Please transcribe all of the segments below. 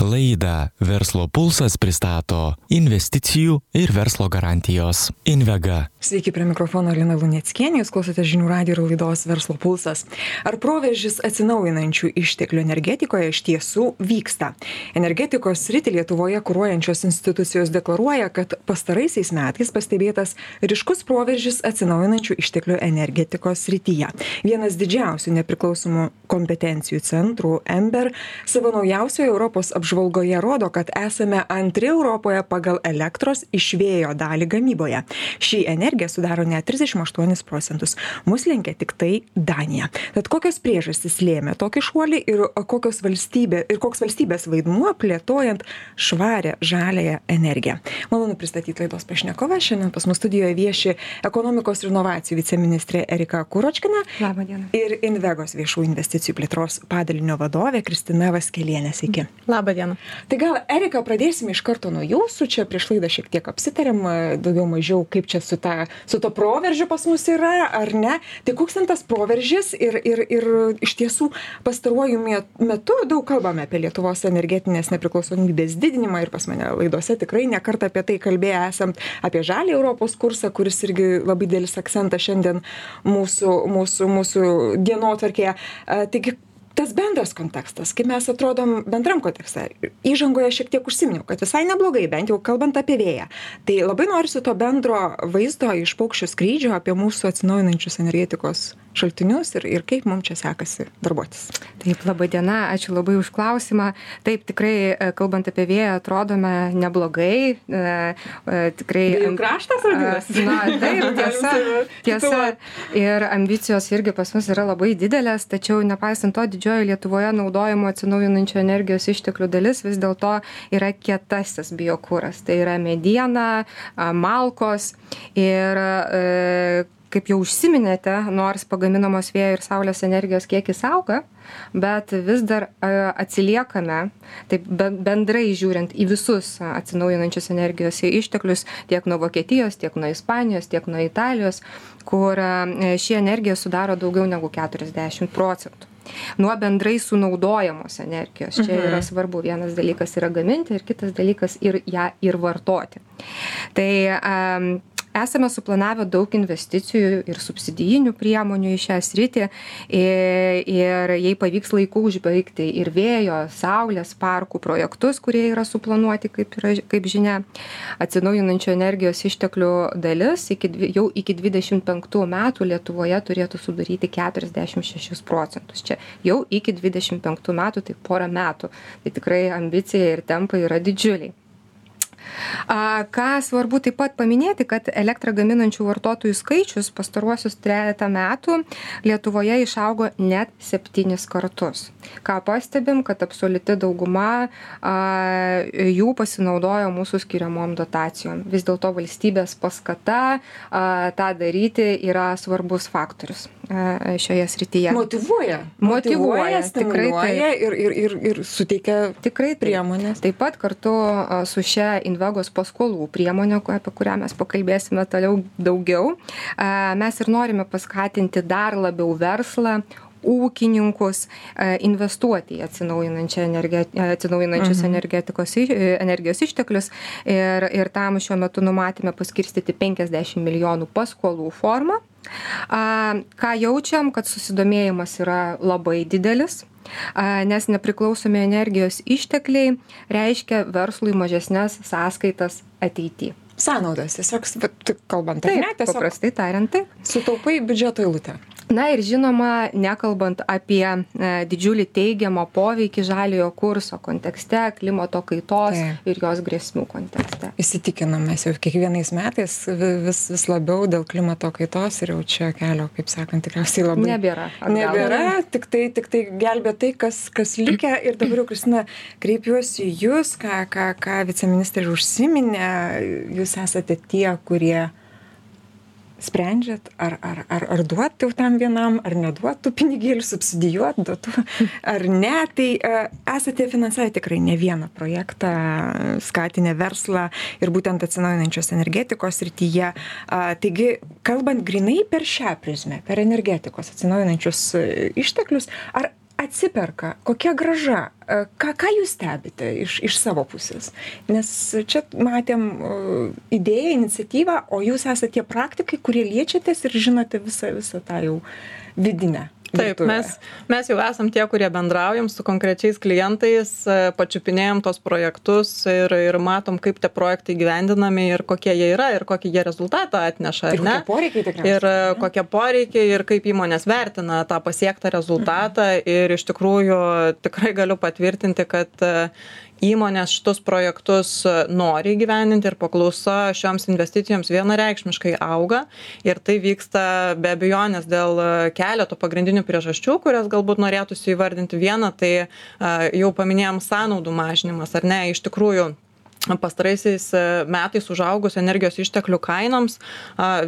Laidą Verslo pulsas pristato investicijų ir verslo garantijos Invega. Sveiki, prie mikrofono Lina Lunieckienė, jūs klausote žinių radijo ir laidos Verslo pulsas. Ar proveržis atsinaujinančių išteklių energetikoje iš tiesų vyksta? Energetikos sritį Lietuvoje kūruojančios institucijos deklaruoja, kad pastaraisiais metais pastebėtas ryškus proveržis atsinaujinančių išteklių energetikos srityje. Vienas didžiausių nepriklausomų kompetencijų centrų Ember savo naujausioje Europos apžvalgoje rodo, kad esame antri Europoje pagal elektros iš vėjo dalį gamyboje. Ši energija sudaro net 38 procentus. Mus lenkia tik tai Danija. Tad kokios priežastys lėmė tokį šuolį ir, valstybė, ir koks valstybės vaidmuo plėtojant švarę žalėją energiją. Malonu pristatyti laidos pašnekovą. Šiandien pas mus studijoje vieši ekonomikos ir inovacijų viceministrė Erika Kuročkina ir Invegos viešų investicijų plėtros padalinio vadovė Kristina Vaskelienė. Sveiki. Labą dieną. Tai gal, Erika, pradėsime iš karto nuo jūsų. Čia prieš laidą šiek tiek apsitarėm, daugiau mažiau, kaip čia su, ta, su to proveržiu pas mus yra, ar ne. Tai koks ten tas proveržis ir, ir, ir iš tiesų pastaruoju metu daug kalbame apie Lietuvos energetinės nepriklausomybės didinimą ir pas mane laidose tikrai nekartą apie tai kalbėję esam, apie žalį Europos kursą, kuris irgi labai dėlis akcentas šiandien mūsų, mūsų, mūsų dienotvarkėje. Taigi, tas bendras kontekstas kaip mes atrodom bendram kontekste. Įžangoje šiek tiek užsiminiau kad visai neblogai bent jau kalbant apie vėją. Tai labai norisi to bendro vaizdo iš paukščio skrydžio apie mūsų atsinaujinančius energetikos šaltinius ir, ir kaip mums čia sekasi darbuotis. Taip, laba diena, ačiū labai už klausimą. Taip, tikrai, e, kalbant apie vėją, atrodome neblogai. E, e, tikrai. Vėjų kraštas vadinasi. Na, taip, tiesa. tiesa. Ir ambicijos irgi pas mus yra labai didelės, tačiau nepaisant to, didžioji Lietuvoje naudojimo atsinaujinančio energijos išteklių dalis vis dėlto yra kietasis biokūras. Tai yra mediena, malkos ir e, kaip jau užsiminėte nors pagaminamos vėjo ir saulės energijos kiekis auga bet vis dar atsiliekame taip bendrai žiūrint į visus atsinaujinančius energijos išteklius tiek nuo vokietijos tiek nuo ispanijos tiek nuo italijos kur ši energija sudaro daugiau negu keturiasdešim procentų. Nuo bendrai sunaudojamos energijos. Čia yra mhm. svarbu vienas dalykas yra gaminti ir kitas dalykas ir ją ir vartoti. Tai esame suplanavę daug investicijų ir subsidijinių priemonių į šią sritį. Ir jei pavyks laiku užbaigti ir vėjo saulės parkų projektus kurie yra suplanuoti kaip yra kaip žinia atsinaujinančių energijos išteklių dalis iki jau iki dvidešim penktų metų lietuvoje turėtų sudaryti keturiasdešim šešis procentus. Čia jau iki dvidešim penktų metų tai pora metų. Tai tikrai ambicija ir tempai yra didžiuliai ką svarbu taip pat paminėti kad elektrą gaminančių vartotojų skaičius pastaruosius trejetą metų lietuvoje išaugo net septynis kartus. Ką pastebim kad absoliuti dauguma a jų pasinaudojo mūsų skiriamom dotacijom. Vis dėlto valstybės paskata a tą daryti yra svarbus faktorius šioje srityje. Motyvuoja. Motyvuoja tikrai taip. ir ir ir ir suteikia tikrai priemones taip pat kartu su šia invegos paskolų priemone apie kurią mes pakalbėsime toliau daugiau mes ir norime paskatinti dar labiau verslą ūkininkus investuoti į atsinaujinančius mhm. energetikos energijos išteklius ir ir tam šiuo metu numatėme paskirstyti penkiasdešim milijonų paskolų forma a ką jaučiam kad susidomėjimas yra labai didelis nes nepriklausomi energijos ištekliai reiškia verslui mažesnes sąskaitas ateity. Sąnaudas tiesiog kalbant ar ne tiesiog paprastai tariant taip. sutaupai biudžeto eilutę na ir žinoma nekalbant apie e, didžiulį teigiamą poveikį žaliojo kurso kontekste klimato kaitos ir jos grėsmių kontekste. Įsitikinam mes jau kiekvienais metais vis vis labiau dėl klimato kaitos ir jau čia kelio kaip sakant tikriausiai labai nebėra nebėra tiktai tiktai gelbėt tai kas kas likę. Ir dabar jau kristina kreipiuosi į jus ką ką ką viceministrė ir užsiminė. Jūs esate tie kurie sprendžiat ar ar ar ar duot jau tam vienam ar neduot tų pinigėlių subsidijuot dotuot ar ne. Tai e, esate finansavę tikrai ne vieną projektą skatinę verslą ir būtent atsinaujinančios energetikos srityje. Taigi kalbant grynai per šią prizmę per energetikos atsinaujinančius e, išteklius ar atsiperka? Kokia grąža e, ką ką jūs stebite iš iš savo pusės? Nes čia matėm e, idėją iniciatyvą o jūs esat tie praktikai kurie liečiatės ir žinote visą visą tą jau vidinę Taip, mes, mes jau esam tie, kurie bendraujam su konkrečiais klientais, e, pačiupinėjom tos projektus ir, ir matom, kaip tie projektai gyvendinami ir kokie jie yra ir kokį jie rezultatą atneša. Ir kokie poreikiai tikriausiai. Ir e, kokie poreikiai ir kaip įmonės vertina tą pasiektą rezultatą. Mhm. Ir iš tikrųjų tikrai galiu patvirtinti, kad e, įmonės šitus projektus e, nori įgyvendinti ir paklausa šioms investicijoms vienareikšmiškai auga. Ir tai vyksta be abejonės dėl e, keleto pagrindinių priežasčių kurias galbūt norėtųsi įvardinti. Vieną tai e, jau paminėjom sąnaudų mažinimas ar ne? Iš tikrųjų pastaraisiais metais užaugus energijos išteklių kainoms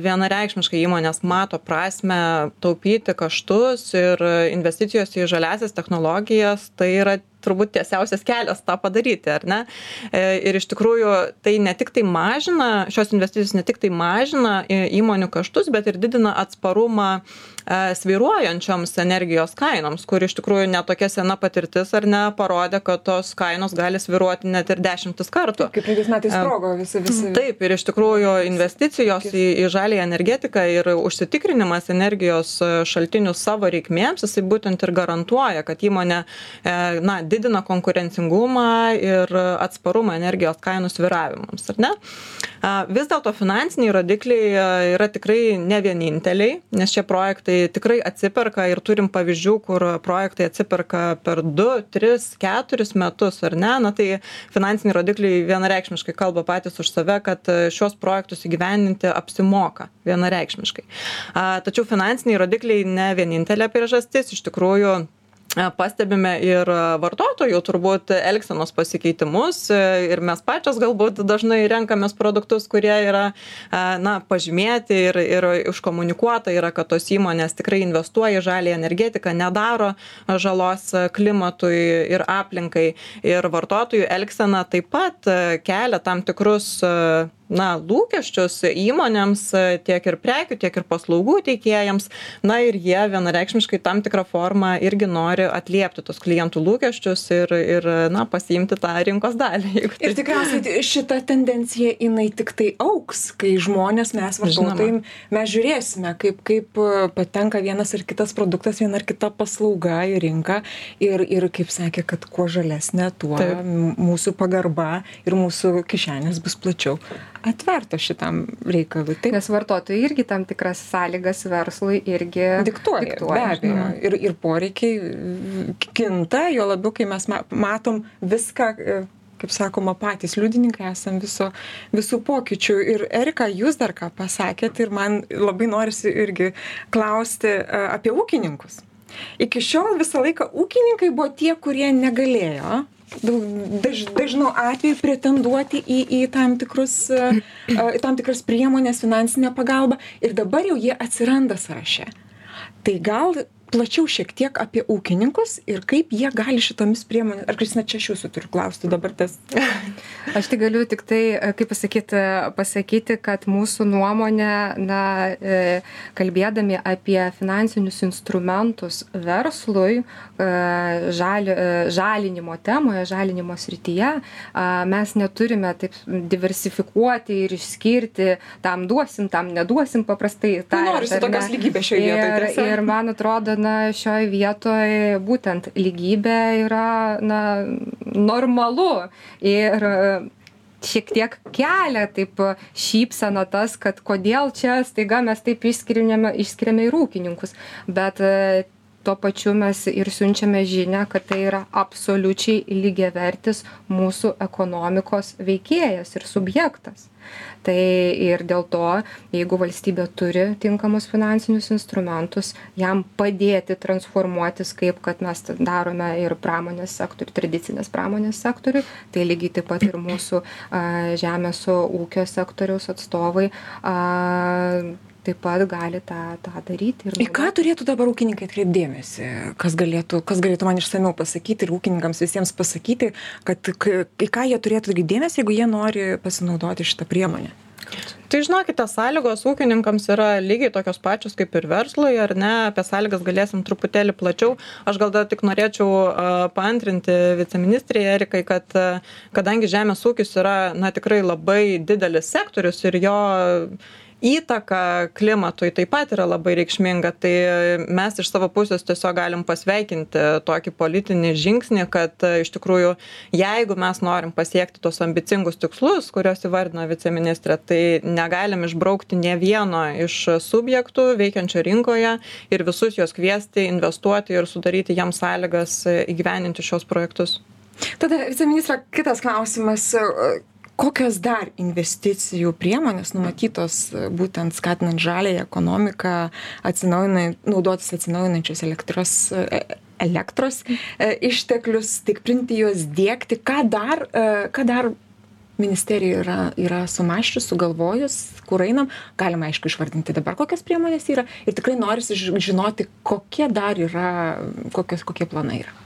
vienareikšmiškai įmonės mato prasmę taupyti kaštus ir investicijos į žaliąsias technologijas tai yra turbūt tiesiausias kelias tą padaryti, ar ne? E, ir iš tikrųjų tai ne tik tai mažina, šios investicijos ne tik tai mažina įmonių kaštus, bet ir didina atsparumą e, sviruojančioms energijos kainoms, kur iš tikrųjų netokia sena patirtis ar ne parodė, kad tos kainos gali sviruoti net ir dešimtis kartų. Kaip praeitais metais e, sprogo visi visi. Taip, ir iš tikrųjų investicijos į, į žalį energetiką ir užsitikrinimas energijos šaltinių savo reikmėms, jisai būtent ir garantuoja, kad įmonė na, didina konkurencingumą ir atsparumą energijos kainų svyravimams, ar ne? Vis dėlto finansiniai rodikliai yra tikrai ne vieninteliai, nes šie projektai tikrai atsiperka ir turim pavyzdžių, kur projektai atsiperka per 2, 3, 4 metus, ar ne? Na tai finansiniai rodikliai vienareikšmiškai kalba patys už save, kad šios projektus įgyvendinti apsimoka vienareikšmiškai. Tačiau finansiniai rodikliai ne vienintelė priežastis, iš tikrųjų pastebime ir vartotojų turbūt elgsenos pasikeitimus ir mes pačios galbūt dažnai renkamės produktus, kurie yra na, pažymėti ir, ir iškomunikuota yra, kad tos įmonės tikrai investuoja į žalį energetiką, nedaro žalos klimatui ir aplinkai. Ir vartotojų elgsena taip pat kelia tam tikrus na lūkesčius įmonėms tiek ir prekių tiek ir paslaugų teikėjams. Na ir jie vienareikšmiškai tam tikra forma irgi nori atliepti tuos klientų lūkesčius ir ir na pasiimti tą rinkos dalį jeigu ir tikriausiai šita tendencija jinai tiktai augs kai žmonės mes vartotojai mes žiūrėsime kaip kaip patenka vienas ar kitas produktas viena ar kita paslauga į rinką ir ir kaip sakė kad kuo žalesnė tuo mūsų pagarba ir mūsų kišenės bus plačiau atvertos šitam reikalui. Taip? Nes vartotojai irgi tam tikras sąlygas verslui irgi diktuoja. diktuoja be abejo. Ir, ir poreikiai kinta, jo labiau, kai mes matom viską e, kaip sakoma, patys liudininkai esam viso, visų pokyčių. Ir Erika, jūs dar ką pasakėt ir man labai norisi irgi klausti e, apie ūkininkus. Iki šiol visą laiką ūkininkai buvo tie, kurie negalėjo daž, dažnu atveju pretenduoti į, į tam, tikrus, į tam tikras priemonės, finansinę pagalbą ir dabar jau jie atsiranda sąraše. Tai gal plačiau šiek tiek apie ūkininkus ir kaip jie gali šitomis priemonėmis, ar Kristina čia aš jūsų turiu klausti dabar tas. Aš tai galiu tik tai, kaip pasakyti, pasakyti, kad mūsų nuomonė, na, e, kalbėdami apie finansinius instrumentus verslui, e, žali, e, žalinimo temoje, žalinimo srityje, mes neturime taip diversifikuoti ir išskirti, tam duosim, tam neduosim paprastai. Tai norisi tokios lygybės šioje vietoje. Ir, ir man atrodo, na šioj vietoj būtent lygybė yra na normalu ir šiek tiek kelia taip šypseną tas, kad kodėl čia staiga mes taip išskiriame, išskiriame ir ūkininkus. Bet tuo pačiu mes ir siunčiame žinę, kad tai yra absoliučiai lygiavertis mūsų ekonomikos veikėjas ir subjektas. Tai ir dėl to jeigu valstybė turi tinkamus finansinius instrumentus jam padėti transformuotis kaip kad mes darome ir pramonės sektoriuj tradicinės pramonės sektoriuj tai lygiai taip pat ir mūsų a žemės ūkio sektoriaus atstovai a taip pat gali tą tą daryti ir į ką turėtų dabar ūkininkai atkreipt dėmesį? Kas galėtų kas galėtų man išsamiau pasakyti ir ūkininkams visiems pasakyti kad į ką jie turėtų atkreipt dėmesį jeigu jie nori pasinaudoti šita priemone Tai žinokite, sąlygos ūkininkams yra lygiai tokios pačios kaip ir verslui, ar ne, apie sąlygas galėsim truputėlį plačiau. Aš gal dar tik norėčiau uh, paantrinti viceministrė Erikai, kad uh, kadangi žemės ūkis yra, na, tikrai labai didelis sektorius ir jo uh, įtaka klimatui taip pat yra labai reikšminga tai mes iš savo pusės tiesiog galim pasveikinti tokį politinį žingsnį kad iš tikrųjų jeigu mes norim pasiekti tuos ambicingus tikslus kuriuos įvardino viceministrė tai negalim išbraukti nė vieno iš subjektų veikiančių rinkoje ir visus juos kviesti investuoti ir sudaryti jiems sąlygas įgyvendinti šiuos projektus. Tada viceministre kitas klausimas kokios dar investicijų priemonės numatytos e, būtent skatinant žaliąją ekonomiką atsinaujinant naudotis atsinaujinančios elektros e, elektros e, išteklius stiprinti juos diegti? Ką dar ką dar ministerija yra yra sumąsčius sugalvojus kur einam? Galima aišku išvardinti dabar kokios priemonės yra. Ir tikrai norisi žinoti kokie dar yra kokios kokie planai yra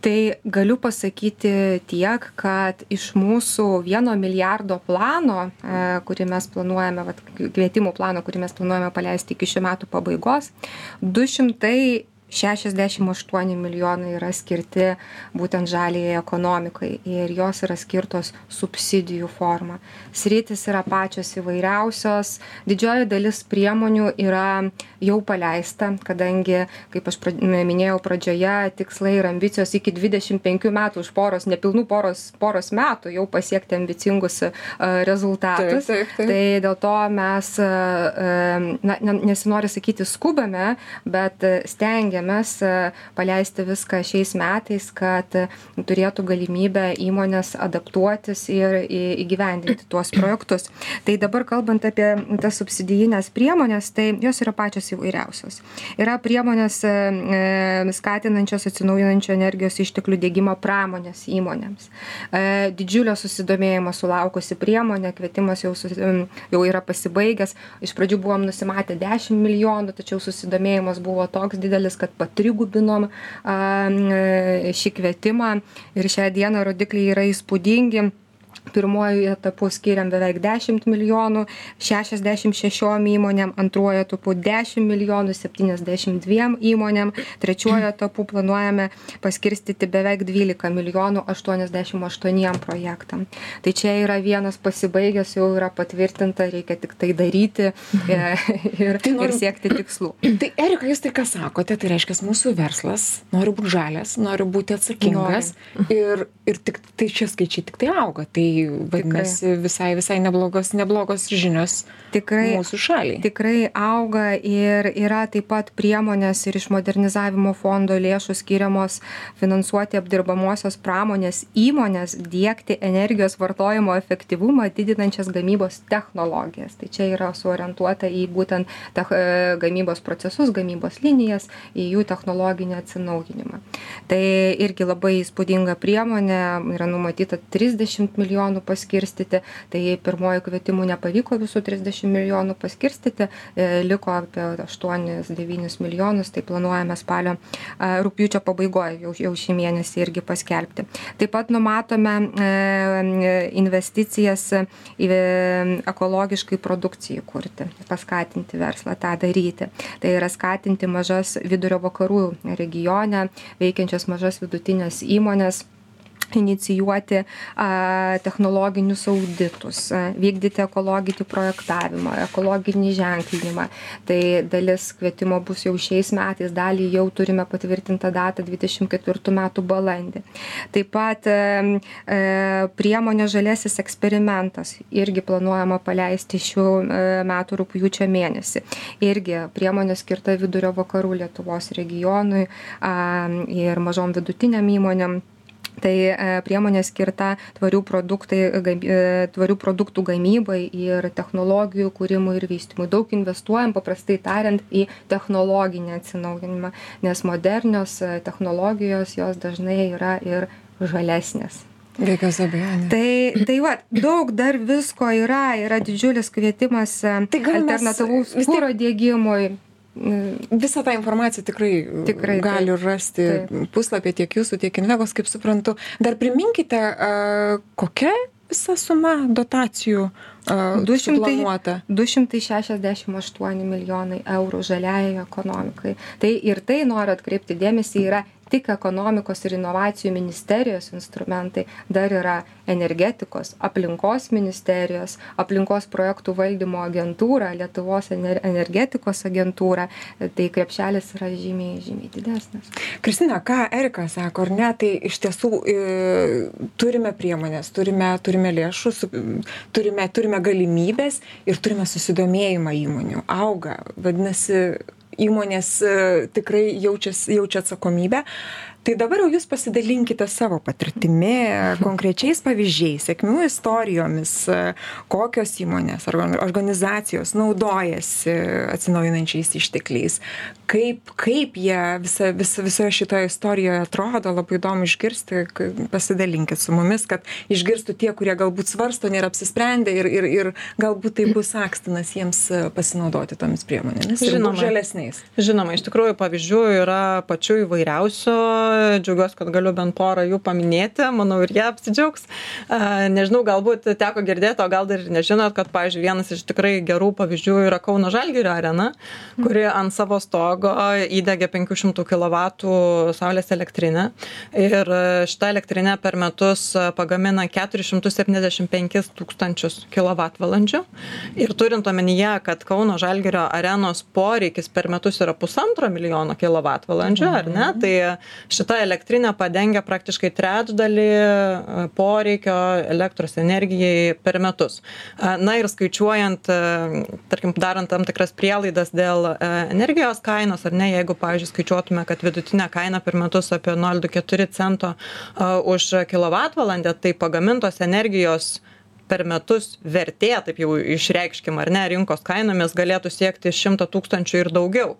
tai galiu pasakyti tiek kad iš mūsų vieno milijardo plano e, kurį mes planuojame vat kvietimų plano kurį mes planuojame paleisti iki šių metų pabaigos du šimtai šešiasdešim aštuoni milijonai yra skirti būtent žaliajai ekonomikai ir jos yra skirtos subsidijų forma. Sritys yra pačios įvairiausios. Didžioji dalis priemonių yra jau paleista kadangi kaip aš minėjau pradžioje tikslai ir ambicijos iki dvidešim penkių metų už poros nepilnų poros poros metų jau pasiekti ambicingus rezultatus. Tai dėl to mes na nesinori sakyti skubame bet stengiamės stengiamės e, paleisti viską šiais metais, kad turėtų galimybę įmonės adaptuotis ir įgyvendinti tuos projektus. Tai dabar kalbant apie tas subsidijinės priemonės, tai jos yra pačios įvairiausios. Yra priemonės e, e, skatinančios atsinaujinančio energijos išteklių dėgymo pramonės įmonėms. Didžiulio susidomėjimo sulaukusi priemonė, kvietimas jau, jau yra pasibaigęs. Iš pradžių buvom nusimatę 10 milijonų, tačiau susidomėjimas buvo toks didelis, kad kad patrigubinom šį kvietimą ir šią dieną rodikliai yra įspūdingi pirmuoju etapu skiriam beveik dešimt milijonų šešiasdešim šešiom įmonėm antruoju etapu dešim milijonų septyniasdešim dviem įmonėm trečiuoju etapu planuojame paskirstyti beveik dvylika milijonų aštuoniasdešim aštuoniem projektam. Tai čia yra vienas pasibaigęs jau yra patvirtinta reikia tiktai daryti e, ir tai ir siekti tikslų. Tai erika jūs tai ką sakote? Tai reiškias mūsų verslas nori būt žalias nori būti atsakingas ir ir tik tai šie skaičiai tiktai auga tai vadinasi visai visai neblogos neblogos žinios tikrai mūsų šaliai. tikrai auga ir yra taip pat priemonės ir iš modernizavimo fondo lėšų skiriamos finansuoti apdirbamosios pramonės įmones diegti energijos vartojimo efektyvumą didinančias gamybos technologijas. Tai čia yra suorientuota į būtent tech gamybos procesus gamybos linijas į jų technologinį atsinaujinimą. Tai irgi labai įspūdinga priemonė yra numatyta trisdešimt milijonų milijonų paskirstyti tai pirmuoju kvietimu nepavyko visų trisdešim milijonų paskirstyti e, liko apie aštuonis devynis milijonus tai planuojame spalio rugpjūčio pabaigoj jau jau šį mėnesį irgi paskelbti. Taip pat numatome e, investicijas į ekologiškai produkcijai kurti paskatinti verslą tą daryti. Tai yra skatinti mažas vidurio vakarų regione veikiančias mažas vidutines įmones inicijuoti a, technologinius auditus, a, vykdyti ekologinį projektavimą, ekologinį ženklinimą. Tai dalis kvietimo bus jau šiais metais, dalį jau turime patvirtintą datą 24 metų balandį. Taip pat a, a, priemonė žalėsis eksperimentas irgi planuojama paleisti šių a, metų rūpjūčio mėnesį. Irgi priemonė skirta vidurio vakarų Lietuvos regionui a, ir mažom vidutiniam įmonėm tai e, priemonė skirta tvarių e, tvarių produktų gamybai ir technologijų kūrimui ir vystymui daug investuojam paprastai tariant į technologinį atsinaujinimą nes modernios e, technologijos jos dažnai yra ir žalesnės. Be jokios abejonės. Tai, tai va, daug dar visko yra, yra didžiulis kvietimas tai alternatyvaus kūro dėgymui, Visą tą informaciją tikrai, tikrai gali taip, rasti taip. puslapį tiek jūsų, tiek Invegos, kaip suprantu. Dar priminkite, kokia visa suma dotacijų uh, 200, 268 milijonai eurų žaliajai ekonomikai. Tai ir tai noriu atkreipti dėmesį yra tik ekonomikos ir inovacijų ministerijos instrumentai dar yra energetikos aplinkos ministerijos aplinkos projektų valdymo agentūra lietuvos ener energetikos agentūra. Tai krepšelis yra žymiai žymiai didesnis. Kristina ką erika sako ar ne? Tai iš tiesų e, turime priemones turime turime lėšų su, turime turime galimybes ir turime susidomėjimą įmonių. Auga vadinasi įmonės e, tikrai jaučias jaučia atsakomybę tai dabar jau jūs pasidalinkite savo patirtimi konkrečiais pavyzdžiais sėkmių istorijomis kokios įmonės ar organizacijos naudojasi atsinaujinančiais ištekliais. Kaip kaip jie visa visa visoje šitoje istorijoje atrodo labai įdomu išgirsti pasidalinkit su mumis kad išgirstų tie kurie galbūt svarsto nėra apsisprendę ir ir ir galbūt tai bus akstinas jiems pasinaudoti tomis priemonėmis būt žalesniais. Žinoma iš tikrųjų pavyzdžių yra pačių įvairiausių džiaugiuosi, kad galiu bent porą jų paminėti, manau ir jie apsidžiaugs. Nežinau, galbūt teko girdėti, o gal dar ir nežinot, kad, pavyzdžiui, vienas iš tikrai gerų pavyzdžių yra Kauno Žalgirio arena, kuri ant savo stogo įdegė 500 kW saulės elektrinę. Ir šita elektrinė per metus pagamina 475 tūkstančius kWh. Ir turint omenyje, kad Kauno Žalgirio arenos poreikis per metus yra pusantro milijono kWh, ar ne, tai šita elektrinė padengia praktiškai trečdalį e, poreikio elektros energijai per metus. E, na ir skaičiuojant, e, tarkim, darant tam tikras prielaidas dėl energijos kainos, ar ne, jeigu, pavyzdžiui, skaičiuotume, kad vidutinė kaina per metus apie 0,24 cento už kilovatvalandę, tai pagamintos energijos per metus vertė, taip jau išreikškim ar ne, rinkos kainomis galėtų siekti 100 tūkstančių ir daugiau.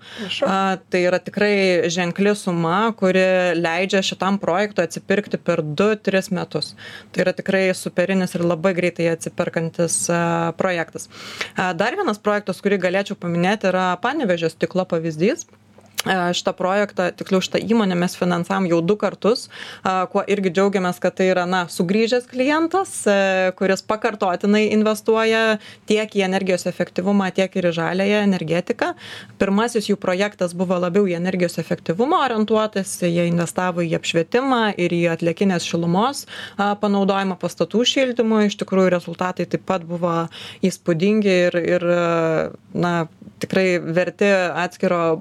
A, tai yra tikrai ženkli suma, kuri leidžia šitam projektui atsipirkti per 2-3 metus. Tai yra tikrai superinis ir labai greitai atsiperkantis a, projektas. A, dar vienas projektas, kurį galėčiau paminėti, yra Panevežio stiklo pavyzdys šitą projektą tiksliau šitą įmonę mes finansavom jau du kartus kuo irgi džiaugiamės kad tai yra na sugrįžęs klientas kuris pakartotinai investuoja tiek į energijos efektyvumą tiek ir į žaliąją energetiką. Pirmasis jų projektas buvo labiau į energijos efektyvumą orientuotas jie investavo į apšvietimą ir į atliekinės šilumos panaudojimą pastatų šildymui. Iš tikrųjų rezultatai taip pat buvo įspūdingi ir ir na tikrai verti atskiro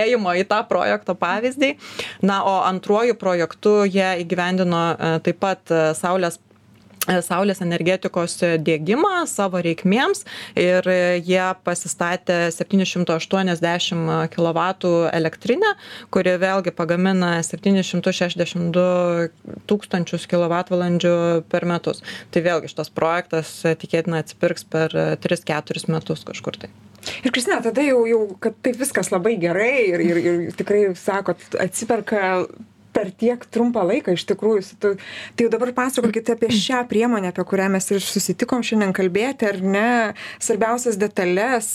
pasižiūrėjimo į tą projekto pavyzdį. Na, o antruoju projektu jie įgyvendino e, taip pat e, Saulės e, saulės energetikos dėgymą savo reikmėms ir jie pasistatė 780 kW elektrinę, kuri vėlgi pagamina 762 tūkstančius kWh per metus. Tai vėlgi šitas projektas tikėtina atsipirks per 3-4 metus kažkur tai. Ir Kristina, tada jau, jau, kad taip viskas labai gerai ir, ir, ir tikrai, sakot, atsiperka per tiek trumpą laiką iš tikrųjų. Tai, tai jau dabar pasakokite apie šią priemonę, apie kurią mes ir susitikom šiandien kalbėti, ar ne, svarbiausias detalės,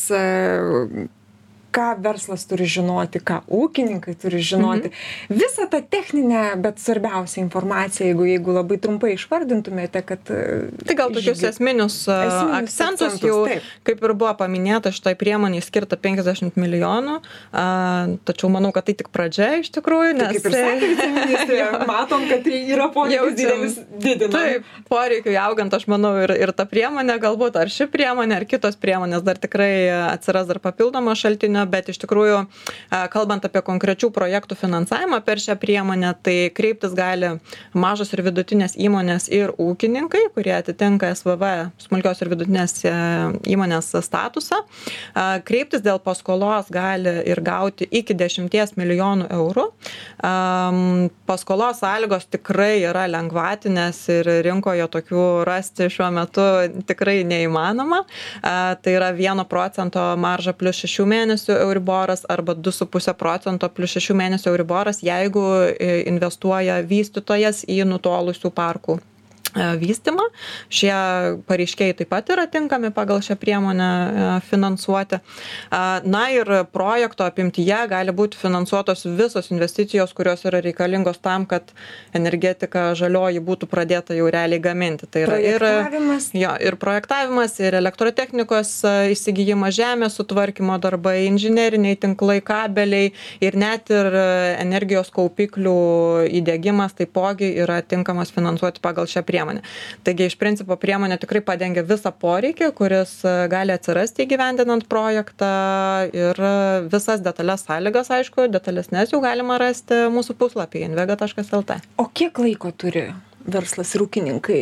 ką verslas turi žinoti, ką ūkininkai turi žinoti. Mhm. Visą tą techninę, bet svarbiausią informaciją, jeigu, jeigu labai trumpai išvardintumėte, kad... E, tai gal tokius išgir... esminius, e, esminius akcentus, akcentus jau, taip. kaip ir buvo paminėta, šitai priemoniai skirta 50 milijonų, a, tačiau manau, kad tai tik pradžia iš tikrųjų, nes... Tai kaip ir sakė ministrė, matom, kad tai yra poreikis didelis didinamas. Taip, poreikiui augant, aš manau, ir, ir ta priemonė galbūt, ar ši priemonė, ar kitos priemonės dar tikrai atsiras dar papildomo šaltinio bet iš tikrųjų, kalbant apie konkrečių projektų finansavimą per šią priemonę, tai kreiptis gali mažos ir vidutinės įmonės ir ūkininkai, kurie atitinka SVV smulkios ir vidutinės e, įmonės statusą. Kreiptis dėl paskolos gali ir gauti iki 10 milijonų eurų. Paskolos sąlygos tikrai yra lengvatinės ir rinkoje tokių rasti šiuo metu tikrai neįmanoma. Tai yra 1 procento marža plus 6 mėnesių euriboras arba du su puse procento plius šešių mėnesių euriboras jeigu e, investuoja vystytojas į nutolusių parkų vystymą. Šie pareiškėjai taip pat yra tinkami pagal šią priemonę e, finansuoti. E, na ir projekto apimtyje gali būti finansuotos visos investicijos, kurios yra reikalingos tam, kad energetika žalioji būtų pradėta jau realiai gaminti. Tai yra ir, jo, ir projektavimas, ir elektrotechnikos įsigijimas, žemės sutvarkymo darbai, inžineriniai tinklai, kabeliai ir net ir energijos kaupiklių įdėgymas taipogi yra tinkamas finansuoti pagal šią priemonę priemonė. Taigi iš principo priemonė tikrai padengia visą poreikį, kuris e, gali atsirasti įgyvendinant projektą ir visas detalės sąlygas, aišku, detalesnės jau galima rasti mūsų puslapyje invega.lt. O kiek laiko turi verslas ir ūkininkai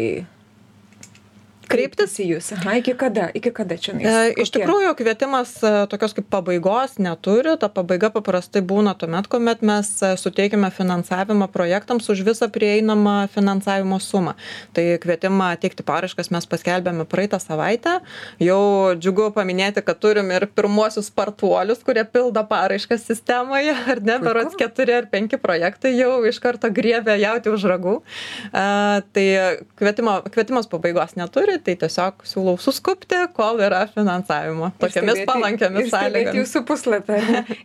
kreiptis? Į jūs. Aha iki kada? Iki kada čionais e, iš tikrųjų kvietimas e, tokios kaip pabaigos neturi. Ta pabaiga paprastai būna tuomet kuomet mes e, suteikiame finansavimą projektams už visą prieinamą finansavimo sumą. Tai kvietimą teikti paraiškas mes paskelbėme praeitą savaitę. Jau džiugu paminėti kad turim ir pirmuosius spartuolius kurie pildo paraiškas sistemoje ar ne? Berods keturi ar penki projektai jau iš karto griebia jautį už ragų. Tai kvietimo kvietimas pabaigos neturi tai tiesiog siūlau suskubti, kol yra finansavimo. Tokiamis palankiomis sąlygomis. Jūsų puslapį.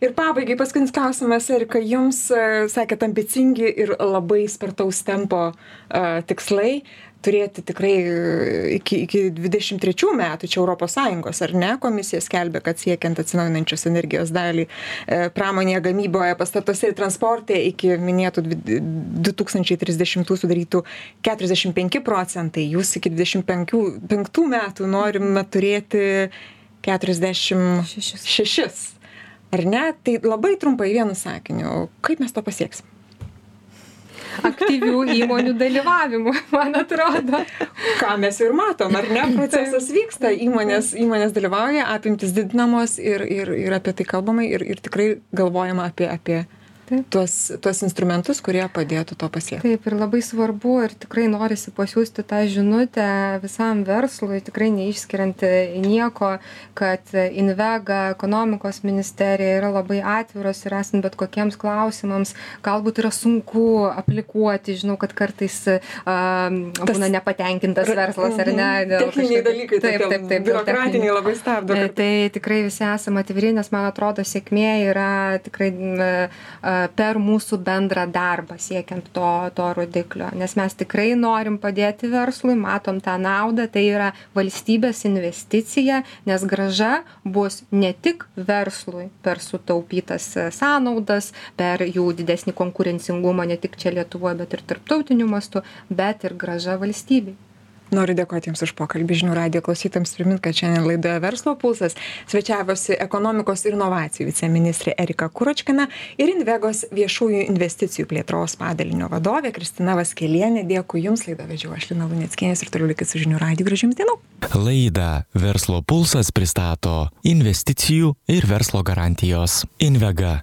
ir pabaigai paskutinis klausimas, Erika, jums, e, sakėt, ambicingi ir labai spartaus tempo uh, tikslai turėti tikrai e, iki, iki 23 metų, čia Europos Sąjungos, ar ne, komisija skelbia, kad siekiant atsinaujinančios energijos dalį e, pramonėje, gamyboje, pastatuose ir transporte iki minėtų 2030 sudarytų 45 procentai, jūs iki 25 metų norime turėti 46. Ar ne? Tai labai trumpai vienu sakiniu, kaip mes to pasieksim? Aktyvių įmonių dalyvavimu, man atrodo. Ką mes ir matom, ar ne? Procesas vyksta, įmonės, įmonės dalyvauja, apimtis didinamos ir, ir, ir apie tai kalbama ir, ir tikrai galvojama apie, apie tuos, tuos instrumentus, kurie padėtų to pasiekti. Taip, ir labai svarbu ir tikrai norisi pasiūsti tą žinutę visam verslui, tikrai neišskiriant nieko, kad Invega, ekonomikos ministerija yra labai atviros ir esant bet kokiems klausimams, galbūt yra sunku aplikuoti, žinau, kad kartais uh, būna nepatenkintas verslas ar ne. Mhm. Techniniai dalykai, taip, taip, taip. Biurokratiniai labai stabdo. Kad... Tai tikrai visi esame atviri, nes man atrodo sėkmė yra tikrai uh, per mūsų bendrą darbą siekiant to, to rodiklio. Nes mes tikrai norim padėti verslui, matom tą naudą, tai yra valstybės investicija, nes graža bus ne tik verslui per sutaupytas sąnaudas, per jų didesnį konkurencingumą ne tik čia Lietuvoje, bet ir tarptautiniu mastu, bet ir graža valstybei noriu dėkoti jums už pokalbį. Žinių radijo klausytojams primint kad šiandien laidoje verslo pulsas svečiavosi ekonomikos ir inovacijų viceministrė erika kuročkina ir invegos viešųjų investicijų plėtros padalinio vadovė kristina vaskelienė. Dėkui jums laidą vedžiau aš lina luneckienė ir toliau likit su žinių radiju. Gražių jums dienų. Laidą verslo pulsas pristato investicijų ir verslo garantijos invega